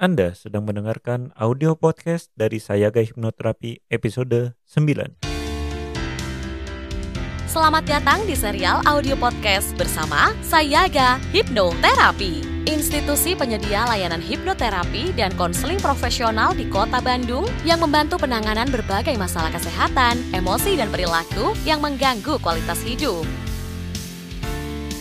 Anda sedang mendengarkan audio podcast dari Sayaga Hipnoterapi episode 9. Selamat datang di serial audio podcast bersama Sayaga Hipnoterapi, institusi penyedia layanan hipnoterapi dan konseling profesional di Kota Bandung yang membantu penanganan berbagai masalah kesehatan, emosi, dan perilaku yang mengganggu kualitas hidup.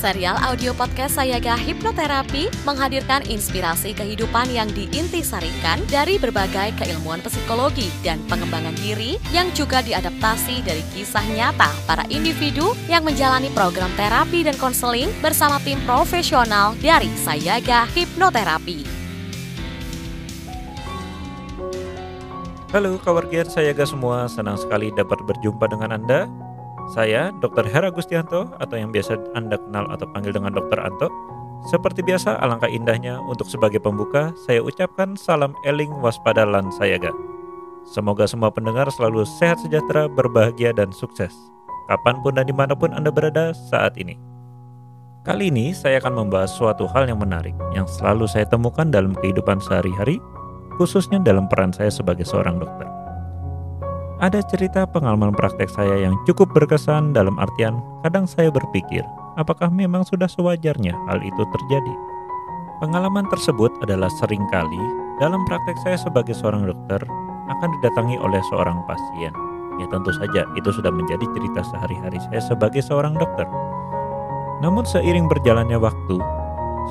Serial audio podcast Sayaga Hipnoterapi menghadirkan inspirasi kehidupan yang diintisarikan dari berbagai keilmuan psikologi dan pengembangan diri yang juga diadaptasi dari kisah nyata para individu yang menjalani program terapi dan konseling bersama tim profesional dari Sayaga Hipnoterapi. Halo kawargian Sayaga semua, senang sekali dapat berjumpa dengan Anda. Saya Dr. Hera Gustianto atau yang biasa Anda kenal atau panggil dengan Dr. Anto. Seperti biasa, alangkah indahnya untuk sebagai pembuka, saya ucapkan salam eling waspada lan sayaga. Semoga semua pendengar selalu sehat sejahtera, berbahagia, dan sukses. Kapan pun dan di mana pun Anda berada saat ini. Kali ini saya akan membahas suatu hal yang menarik yang selalu saya temukan dalam kehidupan sehari-hari, khususnya dalam peran saya sebagai seorang dokter. Ada cerita pengalaman praktek saya yang cukup berkesan dalam artian kadang saya berpikir, apakah memang sudah sewajarnya hal itu terjadi? Pengalaman tersebut adalah sering kali dalam praktek saya sebagai seorang dokter akan didatangi oleh seorang pasien. Ya tentu saja itu sudah menjadi cerita sehari-hari saya sebagai seorang dokter. Namun seiring berjalannya waktu,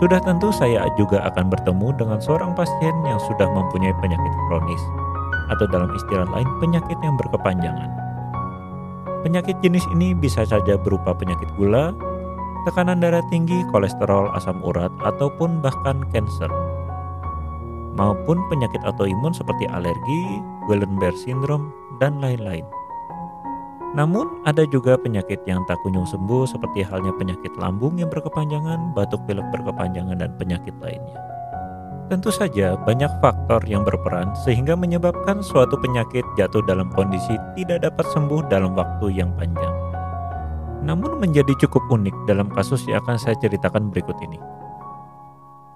sudah tentu saya juga akan bertemu dengan seorang pasien yang sudah mempunyai penyakit kronis atau dalam istilah lain penyakit yang berkepanjangan. Penyakit jenis ini bisa saja berupa penyakit gula, tekanan darah tinggi, kolesterol, asam urat, ataupun bahkan kanker. Maupun penyakit autoimun seperti alergi, Guillain-Barré syndrome, dan lain-lain. Namun, ada juga penyakit yang tak kunjung sembuh seperti halnya penyakit lambung yang berkepanjangan, batuk pilek berkepanjangan, dan penyakit lainnya. Tentu saja banyak faktor yang berperan sehingga menyebabkan suatu penyakit jatuh dalam kondisi tidak dapat sembuh dalam waktu yang panjang. Namun menjadi cukup unik dalam kasus yang akan saya ceritakan berikut ini.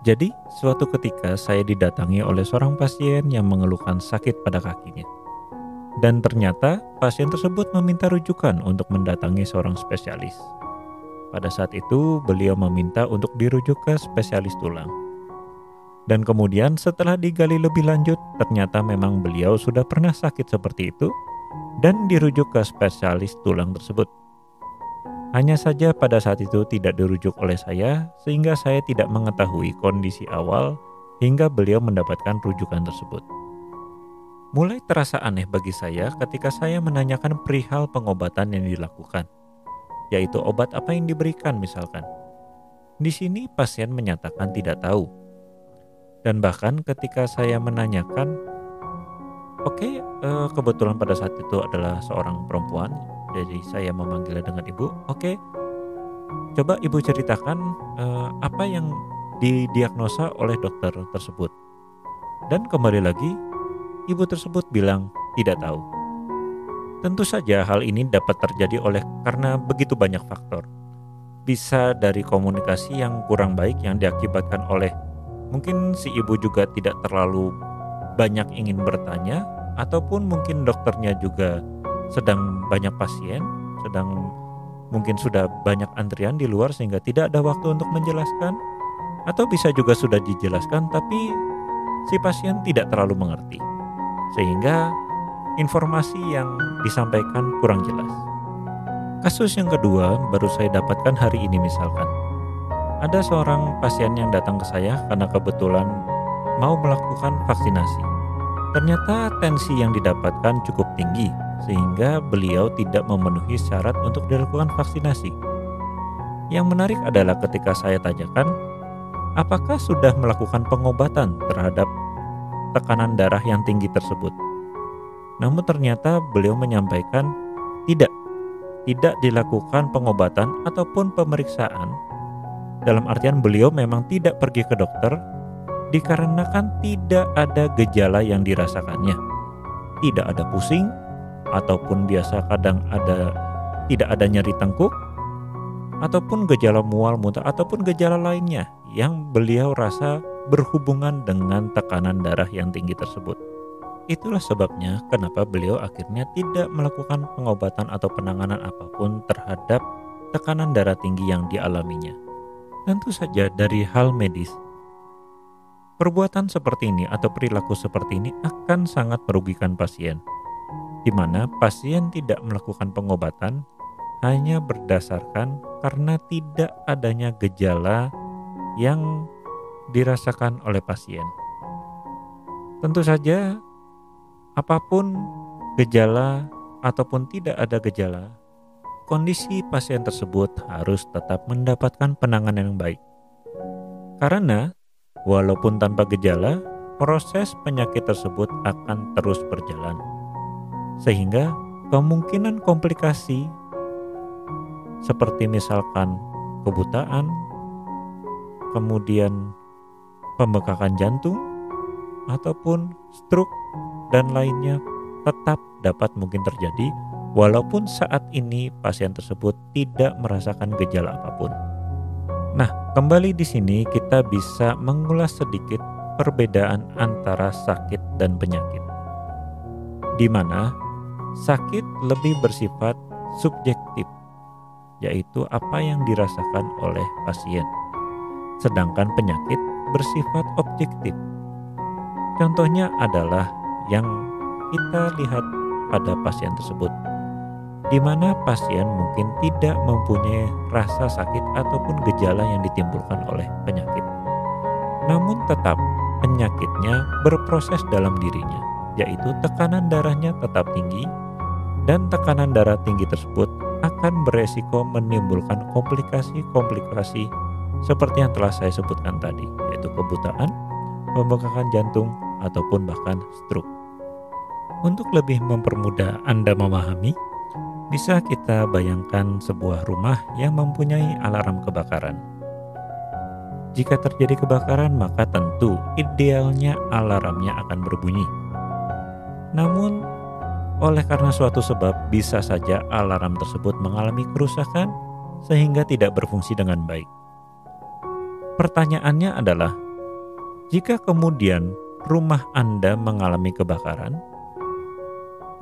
Jadi, suatu ketika saya didatangi oleh seorang pasien yang mengeluhkan sakit pada kakinya. Dan ternyata pasien tersebut meminta rujukan untuk mendatangi seorang spesialis. Pada saat itu, beliau meminta untuk dirujuk ke spesialis tulang. Dan kemudian setelah digali lebih lanjut, ternyata memang beliau sudah pernah sakit seperti itu dan dirujuk ke spesialis tulang tersebut. Hanya saja pada saat itu tidak dirujuk oleh saya sehingga saya tidak mengetahui kondisi awal hingga beliau mendapatkan rujukan tersebut. Mulai terasa aneh bagi saya ketika saya menanyakan perihal pengobatan yang dilakukan, yaitu obat apa yang diberikan misalkan. Di sini pasien menyatakan tidak tahu. Dan bahkan ketika saya menanyakan, oke okay, eh, kebetulan pada saat itu adalah seorang perempuan, jadi saya memanggilnya dengan ibu. Oke, okay, coba ibu ceritakan eh, apa yang didiagnosa oleh dokter tersebut. Dan kembali lagi, ibu tersebut bilang tidak tahu. Tentu saja hal ini dapat terjadi oleh karena begitu banyak faktor. Bisa dari komunikasi yang kurang baik yang diakibatkan oleh mungkin si ibu juga tidak terlalu banyak ingin bertanya ataupun mungkin dokternya juga sedang banyak pasien, sedang mungkin sudah banyak antrian di luar sehingga tidak ada waktu untuk menjelaskan atau bisa juga sudah dijelaskan tapi si pasien tidak terlalu mengerti sehingga informasi yang disampaikan kurang jelas. Kasus yang kedua baru saya dapatkan hari ini misalkan. Ada seorang pasien yang datang ke saya karena kebetulan mau melakukan vaksinasi. Ternyata tensi yang didapatkan cukup tinggi sehingga beliau tidak memenuhi syarat untuk dilakukan vaksinasi. Yang menarik adalah ketika saya tanyakan, apakah sudah melakukan pengobatan terhadap tekanan darah yang tinggi tersebut. Namun ternyata beliau menyampaikan tidak. tidak dilakukan pengobatan ataupun pemeriksaan, dalam artian beliau memang tidak pergi ke dokter dikarenakan tidak ada gejala yang dirasakannya. Tidak ada pusing ataupun biasa kadang ada tidak ada nyeri tengkuk ataupun gejala mual muntah ataupun gejala lainnya yang beliau rasa berhubungan dengan tekanan darah yang tinggi tersebut. Itulah sebabnya kenapa beliau akhirnya tidak melakukan pengobatan atau penanganan apa pun terhadap tekanan darah tinggi yang dialaminya. Tentu saja dari hal medis, perbuatan seperti ini atau perilaku seperti ini akan sangat merugikan pasien, di mana pasien tidak melakukan pengobatan hanya berdasarkan karena tidak adanya gejala yang dirasakan oleh pasien. Tentu saja Apa pun gejala ataupun tidak ada gejala, kondisi pasien tersebut harus tetap mendapatkan penanganan yang baik. Karena walaupun tanpa gejala, proses penyakit tersebut akan terus berjalan. Sehingga kemungkinan komplikasi seperti misalkan kebutaan, kemudian pembekakan jantung, ataupun stroke dan lainnya tetap dapat mungkin terjadi walaupun saat ini pasien tersebut tidak merasakan gejala apa pun. Nah, kembali di sini kita bisa mengulas sedikit perbedaan antara sakit dan penyakit. Di mana sakit lebih bersifat subjektif, yaitu apa yang dirasakan oleh pasien. Sedangkan penyakit bersifat objektif. Contohnya adalah yang kita lihat pada pasien tersebut, di mana pasien mungkin tidak mempunyai rasa sakit ataupun gejala yang ditimbulkan oleh penyakit. Namun tetap penyakitnya berproses dalam dirinya, yaitu tekanan darahnya tetap tinggi dan tekanan darah tinggi tersebut akan beresiko menimbulkan komplikasi-komplikasi seperti yang telah saya sebutkan tadi, yaitu kebutaan, pembengkakan jantung, ataupun bahkan stroke. Untuk lebih mempermudah Anda memahami, bisa kita bayangkan sebuah rumah yang mempunyai alarm kebakaran. Jika terjadi kebakaran, maka tentu idealnya alarmnya akan berbunyi. Namun, oleh karena suatu sebab, bisa saja alarm tersebut mengalami kerusakan sehingga tidak berfungsi dengan baik. Pertanyaannya adalah, jika kemudian rumah Anda mengalami kebakaran,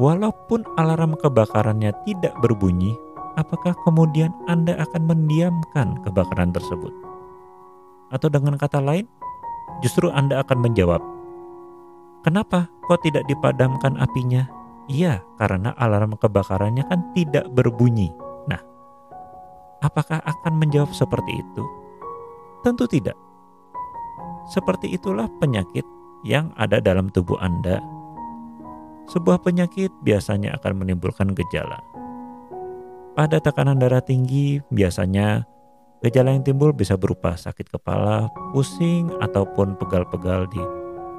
walaupun alarm kebakarannya tidak berbunyi, apakah kemudian Anda akan mendiamkan kebakaran tersebut? Atau dengan kata lain, justru Anda akan menjawab, "Kenapa kok tidak dipadamkan apinya?" Iya, karena alarm kebakarannya kan tidak berbunyi. Nah, apakah akan menjawab seperti itu? Tentu tidak. Seperti itulah penyakit yang ada dalam tubuh Anda. Sebuah penyakit biasanya akan menimbulkan gejala. Pada tekanan darah tinggi, biasanya gejala yang timbul bisa berupa sakit kepala, pusing, ataupun pegal-pegal di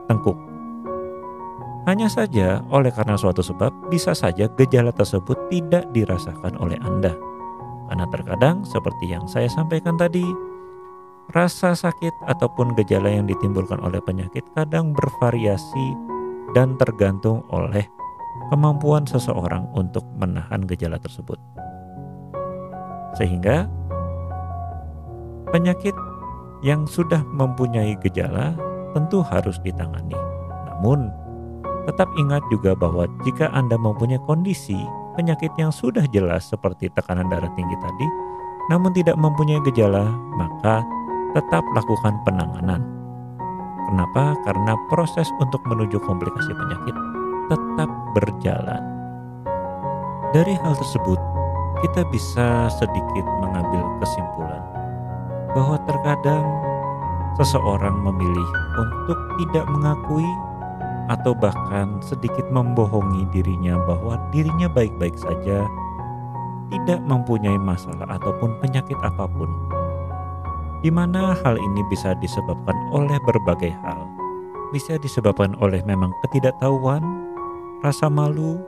tengkuk. Hanya saja, oleh karena suatu sebab, bisa saja gejala tersebut tidak dirasakan oleh Anda. Karena terkadang, seperti yang saya sampaikan tadi, Rasa sakit ataupun gejala yang ditimbulkan oleh penyakit kadang bervariasi dan tergantung oleh kemampuan seseorang untuk menahan gejala tersebut. Sehingga penyakit yang sudah mempunyai gejala tentu harus ditangani. Namun, tetap ingat juga bahwa jika Anda mempunyai kondisi penyakit yang sudah jelas seperti tekanan darah tinggi tadi, namun tidak mempunyai gejala, maka tetap lakukan penanganan. Kenapa? Karena proses untuk menuju komplikasi penyakit tetap berjalan. Dari hal tersebut, kita bisa sedikit mengambil kesimpulan bahwa terkadang seseorang memilih untuk tidak mengakui atau bahkan sedikit membohongi dirinya bahwa dirinya baik-baik saja, tidak mempunyai masalah ataupun penyakit apa pun di mana hal ini bisa disebabkan oleh berbagai hal. Bisa disebabkan oleh memang ketidaktahuan, rasa malu,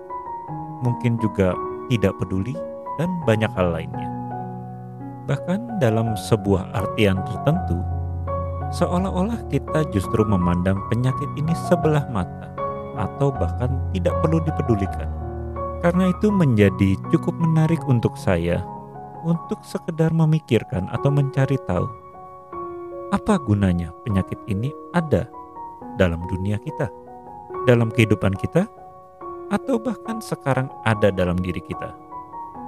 mungkin juga tidak peduli, dan banyak hal lainnya. Bahkan dalam sebuah artian tertentu, seolah-olah kita justru memandang penyakit ini sebelah mata atau bahkan tidak perlu dipedulikan. Karena itu menjadi cukup menarik untuk saya untuk sekedar memikirkan atau mencari tahu apa gunanya penyakit ini ada dalam dunia kita, dalam kehidupan kita, atau bahkan sekarang ada dalam diri kita.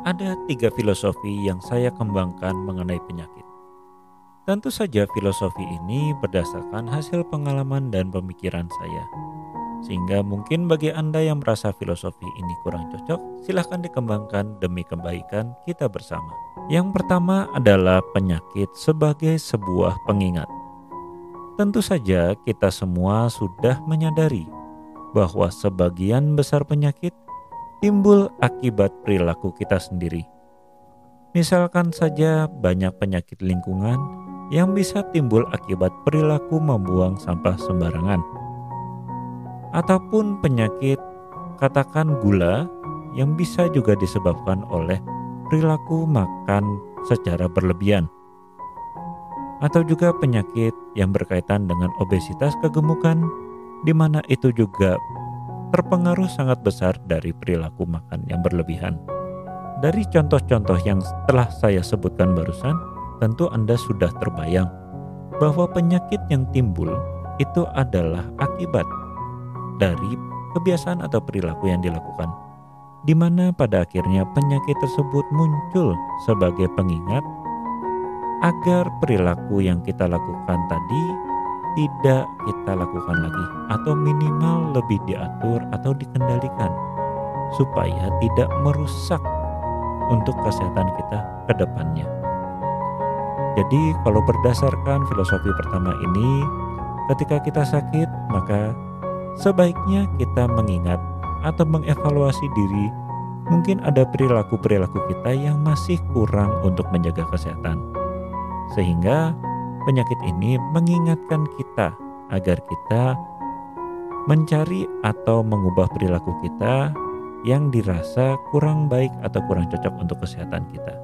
Ada tiga filosofi yang saya kembangkan mengenai penyakit. Tentu saja filosofi ini berdasarkan hasil pengalaman dan pemikiran saya. Sehingga mungkin bagi Anda yang merasa filosofi ini kurang cocok, silahkan dikembangkan demi kebaikan kita bersama. Yang pertama adalah penyakit sebagai sebuah pengingat. Tentu saja kita semua sudah menyadari bahwa sebagian besar penyakit timbul akibat perilaku kita sendiri. Misalkan saja banyak penyakit lingkungan yang bisa timbul akibat perilaku membuang sampah sembarangan. Ataupun penyakit katakan gula yang bisa juga disebabkan oleh perilaku makan secara berlebihan. Atau juga penyakit yang berkaitan dengan obesitas kegemukan di mana itu juga terpengaruh sangat besar dari perilaku makan yang berlebihan. Dari contoh-contoh yang telah saya sebutkan barusan, tentu Anda sudah terbayang bahwa penyakit yang timbul itu adalah akibat dari kebiasaan atau perilaku yang dilakukan, di mana pada akhirnya penyakit tersebut muncul sebagai pengingat agar perilaku yang kita lakukan tadi tidak kita lakukan lagi atau minimal lebih diatur atau dikendalikan supaya tidak merusak untuk kesehatan kita ke depannya. Jadi kalau berdasarkan filosofi pertama ini, ketika kita sakit maka sebaiknya kita mengingat atau mengevaluasi diri mungkin ada perilaku-perilaku kita yang masih kurang untuk menjaga kesehatan. Sehingga penyakit ini mengingatkan kita agar kita mencari atau mengubah perilaku kita yang dirasa kurang baik atau kurang cocok untuk kesehatan kita.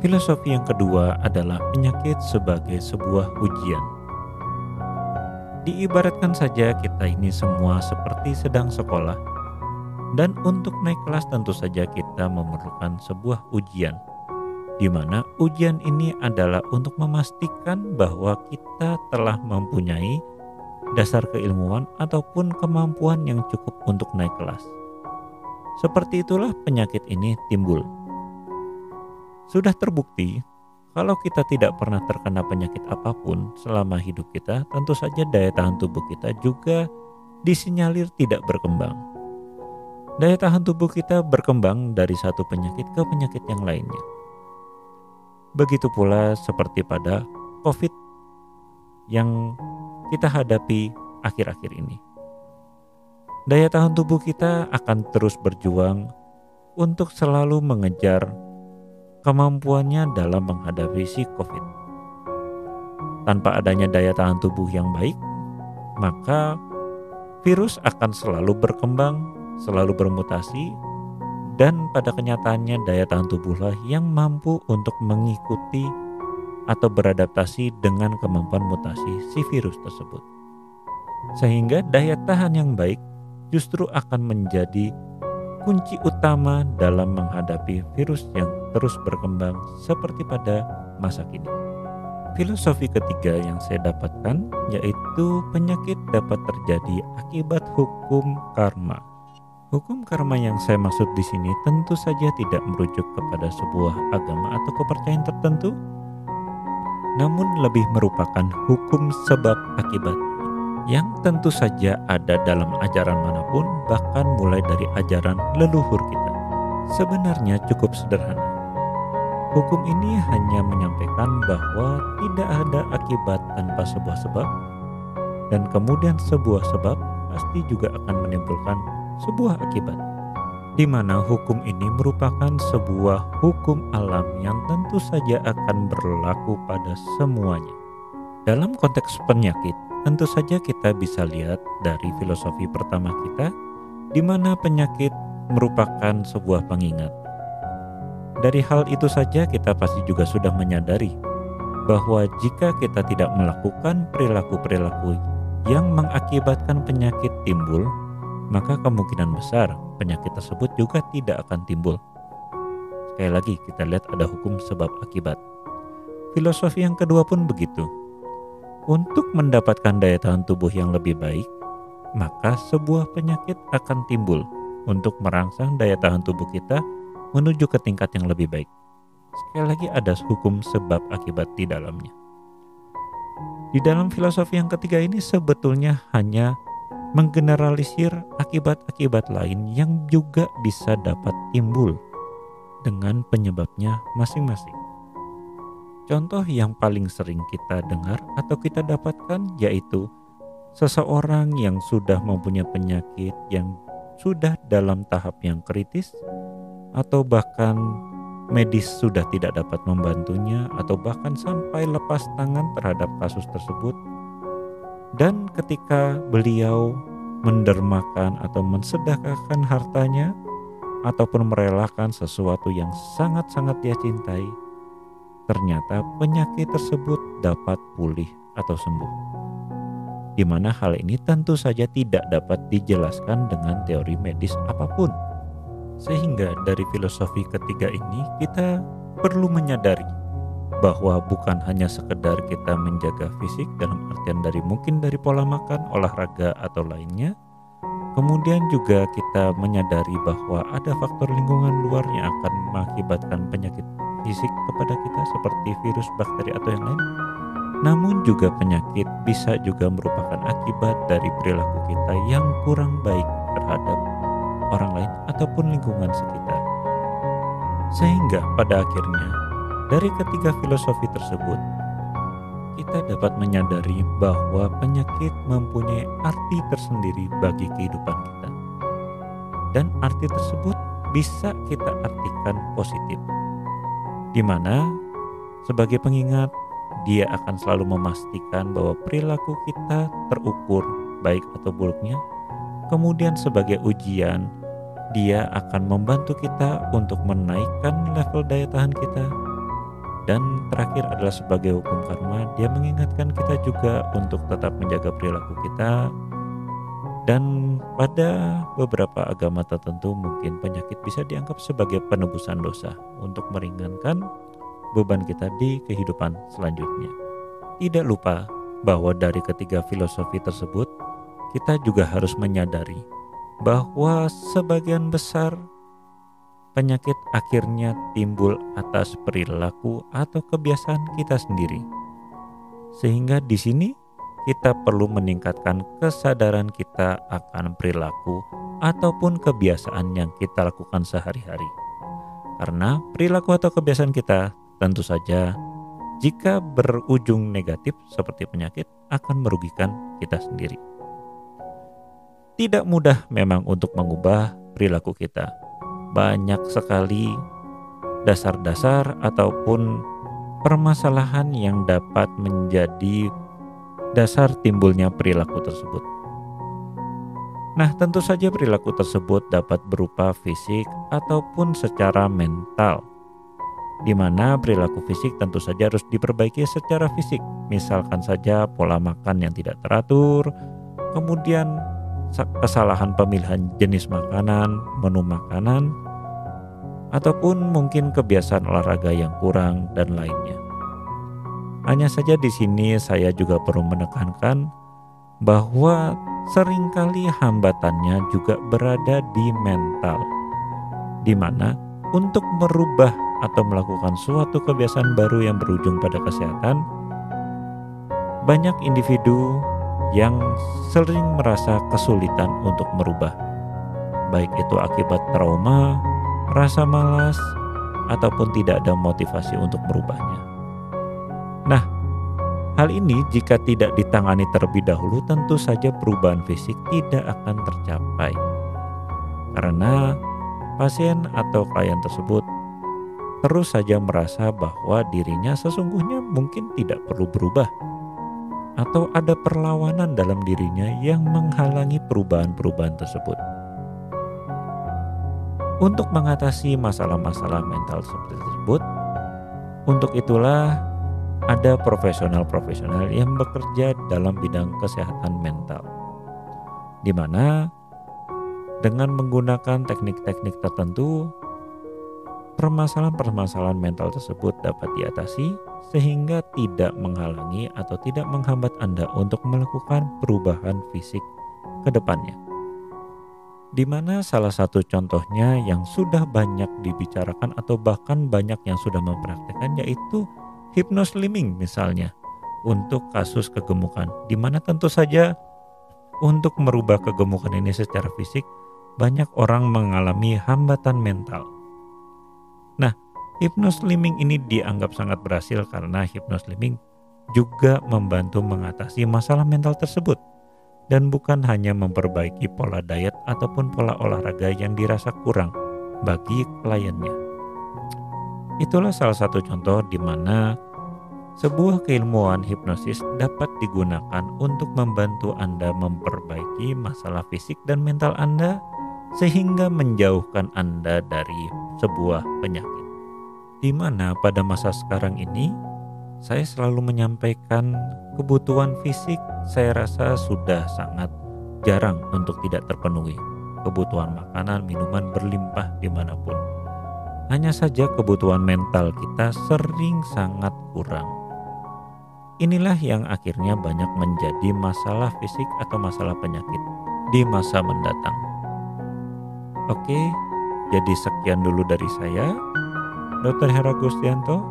Filosofi yang kedua adalah penyakit sebagai sebuah ujian. Diibaratkan saja kita ini semua seperti sedang sekolah, dan untuk naik kelas tentu saja kita memerlukan sebuah ujian di mana ujian ini adalah untuk memastikan bahwa kita telah mempunyai dasar keilmuan ataupun kemampuan yang cukup untuk naik kelas. Seperti itulah penyakit ini timbul. Sudah terbukti, kalau kita tidak pernah terkena penyakit apa pun selama hidup kita, tentu saja daya tahan tubuh kita juga disinyalir tidak berkembang. Daya tahan tubuh kita berkembang dari satu penyakit ke penyakit yang lainnya. Begitu pula seperti pada COVID yang kita hadapi akhir-akhir ini. Daya tahan tubuh kita akan terus berjuang untuk selalu mengejar kemampuannya dalam menghadapi si COVID. Tanpa adanya daya tahan tubuh yang baik, maka virus akan selalu berkembang, selalu bermutasi, dan pada kenyataannya daya tahan tubuhlah yang mampu untuk mengikuti atau beradaptasi dengan kemampuan mutasi si virus tersebut. Sehingga daya tahan yang baik justru akan menjadi kunci utama dalam menghadapi virus yang terus berkembang seperti pada masa kini. Filosofi ketiga yang saya dapatkan yaitu penyakit dapat terjadi akibat hukum karma. Hukum karma yang saya maksud di sini tentu saja tidak merujuk kepada sebuah agama atau kepercayaan tertentu, namun lebih merupakan hukum sebab akibat yang tentu saja ada dalam ajaran mana pun, bahkan mulai dari ajaran leluhur kita. Sebenarnya cukup sederhana. Hukum ini hanya menyampaikan bahwa tidak ada akibat tanpa sebuah sebab, dan kemudian sebuah sebab pasti juga akan menimbulkan sebuah akibat, di mana hukum ini merupakan sebuah hukum alam yang tentu saja akan berlaku pada semuanya. Dalam konteks penyakit, tentu saja kita bisa lihat dari filosofi pertama kita, di mana penyakit merupakan sebuah pengingat. Dari hal itu saja kita pasti juga sudah menyadari bahwa jika kita tidak melakukan perilaku-perilaku yang mengakibatkan penyakit timbul, maka kemungkinan besar penyakit tersebut juga tidak akan timbul. Sekali lagi kita lihat ada hukum sebab akibat. Filosofi yang kedua pun begitu. Untuk mendapatkan daya tahan tubuh yang lebih baik, maka sebuah penyakit akan timbul untuk merangsang daya tahan tubuh kita menuju ke tingkat yang lebih baik. Sekali lagi ada hukum sebab akibat di dalamnya. Di dalam filosofi yang ketiga ini sebetulnya hanya menggeneralisir akibat-akibat lain yang juga bisa dapat timbul dengan penyebabnya masing-masing. Contoh yang paling sering kita dengar atau kita dapatkan yaitu seseorang yang sudah mempunyai penyakit yang sudah dalam tahap yang kritis atau bahkan medis sudah tidak dapat membantunya atau bahkan sampai lepas tangan terhadap kasus tersebut. Dan ketika beliau mendermakan atau mensedekahkan hartanya ataupun merelakan sesuatu yang sangat-sangat dia cintai ternyata penyakit tersebut dapat pulih atau sembuh. Di mana hal ini tentu saja tidak dapat dijelaskan dengan teori medis apa pun. Sehingga dari filosofi ketiga ini kita perlu menyadari bahwa bukan hanya sekedar kita menjaga fisik dalam artian dari mungkin dari pola makan, olahraga atau lainnya, kemudian juga kita menyadari bahwa ada faktor lingkungan luar yang akan mengakibatkan penyakit fisik kepada kita seperti virus, bakteri atau yang lain. Namun juga penyakit bisa juga merupakan akibat dari perilaku kita yang kurang baik terhadap orang lain ataupun lingkungan sekitar. Sehingga pada akhirnya dari ketiga filosofi tersebut kita dapat menyadari bahwa penyakit mempunyai arti tersendiri bagi kehidupan kita. Dan arti tersebut bisa kita artikan positif di mana sebagai pengingat dia akan selalu memastikan bahwa perilaku kita terukur baik atau buruknya. Kemudian sebagai ujian, dia akan membantu kita untuk menaikkan level daya tahan kita. Dan terakhir adalah sebagai hukum karma, dia mengingatkan kita juga untuk tetap menjaga perilaku kita dan pada beberapa agama tertentu mungkin penyakit bisa dianggap sebagai penebusan dosa untuk meringankan beban kita di kehidupan selanjutnya. Tidak lupa bahwa dari ketiga filosofi tersebut kita juga harus menyadari bahwa sebagian besar penyakit akhirnya timbul atas perilaku atau kebiasaan kita sendiri. Sehingga di sini kita perlu meningkatkan kesadaran kita akan perilaku ataupun kebiasaan yang kita lakukan sehari-hari. Karena perilaku atau kebiasaan kita tentu saja jika berujung negatif seperti penyakit akan merugikan kita sendiri. Tidak mudah memang untuk mengubah perilaku kita. Banyak sekali dasar-dasar ataupun permasalahan yang dapat menjadi dasar timbulnya perilaku tersebut. Nah, tentu saja perilaku tersebut dapat berupa fisik ataupun secara mental. Di mana perilaku fisik tentu saja harus diperbaiki secara fisik. Misalkan saja pola makan yang tidak teratur, kemudian kesalahan pemilihan jenis makanan, menu makanan, ataupun mungkin kebiasaan olahraga yang kurang dan lainnya. Hanya saja di sini saya juga perlu menekankan bahwa sering kali hambatannya juga berada di mental, di mana untuk merubah atau melakukan suatu kebiasaan baru yang berujung pada kesehatan, banyak individu yang sering merasa kesulitan untuk merubah, baik itu akibat trauma, rasa malas, ataupun tidak ada motivasi untuk merubahnya. Nah, hal ini jika tidak ditangani terlebih dahulu tentu saja perubahan fisik tidak akan tercapai. Karena pasien atau klien tersebut terus saja merasa bahwa dirinya sesungguhnya mungkin tidak perlu berubah atau ada perlawanan dalam dirinya yang menghalangi perubahan-perubahan tersebut. untuk mengatasi masalah-masalah mental seperti tersebut. Untuk itulah ada profesional-profesional yang bekerja dalam bidang kesehatan mental, di mana dengan menggunakan teknik-teknik tertentu, permasalahan-permasalahan mental tersebut dapat diatasi sehingga tidak menghalangi atau tidak menghambat Anda untuk melakukan perubahan fisik ke depannya. Di mana salah satu contohnya yang sudah banyak dibicarakan atau bahkan banyak yang sudah mempraktekkan yaitu hypnoslimming misalnya untuk kasus kegemukan di mana tentu saja untuk merubah kegemukan ini secara fisik banyak orang mengalami hambatan mental. Nah, hypnoslimming ini dianggap sangat berhasil karena hypnoslimming juga membantu mengatasi masalah mental tersebut dan bukan hanya memperbaiki pola diet ataupun pola olahraga yang dirasa kurang bagi kliennya. Itulah salah satu contoh di mana sebuah keilmuan hipnosis dapat digunakan untuk membantu Anda memperbaiki masalah fisik dan mental Anda sehingga menjauhkan Anda dari sebuah penyakit. Di mana pada masa sekarang ini saya selalu menyampaikan kebutuhan fisik saya rasa sudah sangat jarang untuk tidak terpenuhi. Kebutuhan makanan, minuman berlimpah di mana pun. Hanya saja kebutuhan mental kita sering sangat kurang. Inilah yang akhirnya banyak menjadi masalah fisik atau masalah penyakit di masa mendatang. Oke, jadi sekian dulu dari saya, Dr. Hera Gustianto,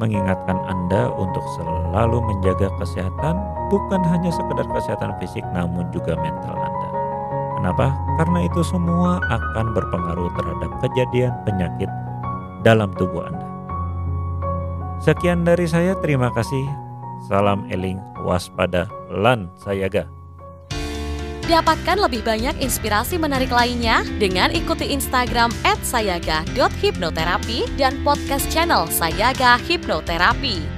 mengingatkan Anda untuk selalu menjaga kesehatan, bukan hanya sekedar kesehatan fisik, namun juga mental Anda. Kenapa? Karena itu semua akan berpengaruh terhadap kejadian penyakit dalam tubuh Anda. Sekian dari saya, terima kasih. Salam eling, waspada, lan sayaga. Dapatkan lebih banyak inspirasi menarik lainnya dengan ikuti Instagram @sayaga.hipnoterapi dan podcast channel Sayaga Hipnoterapi.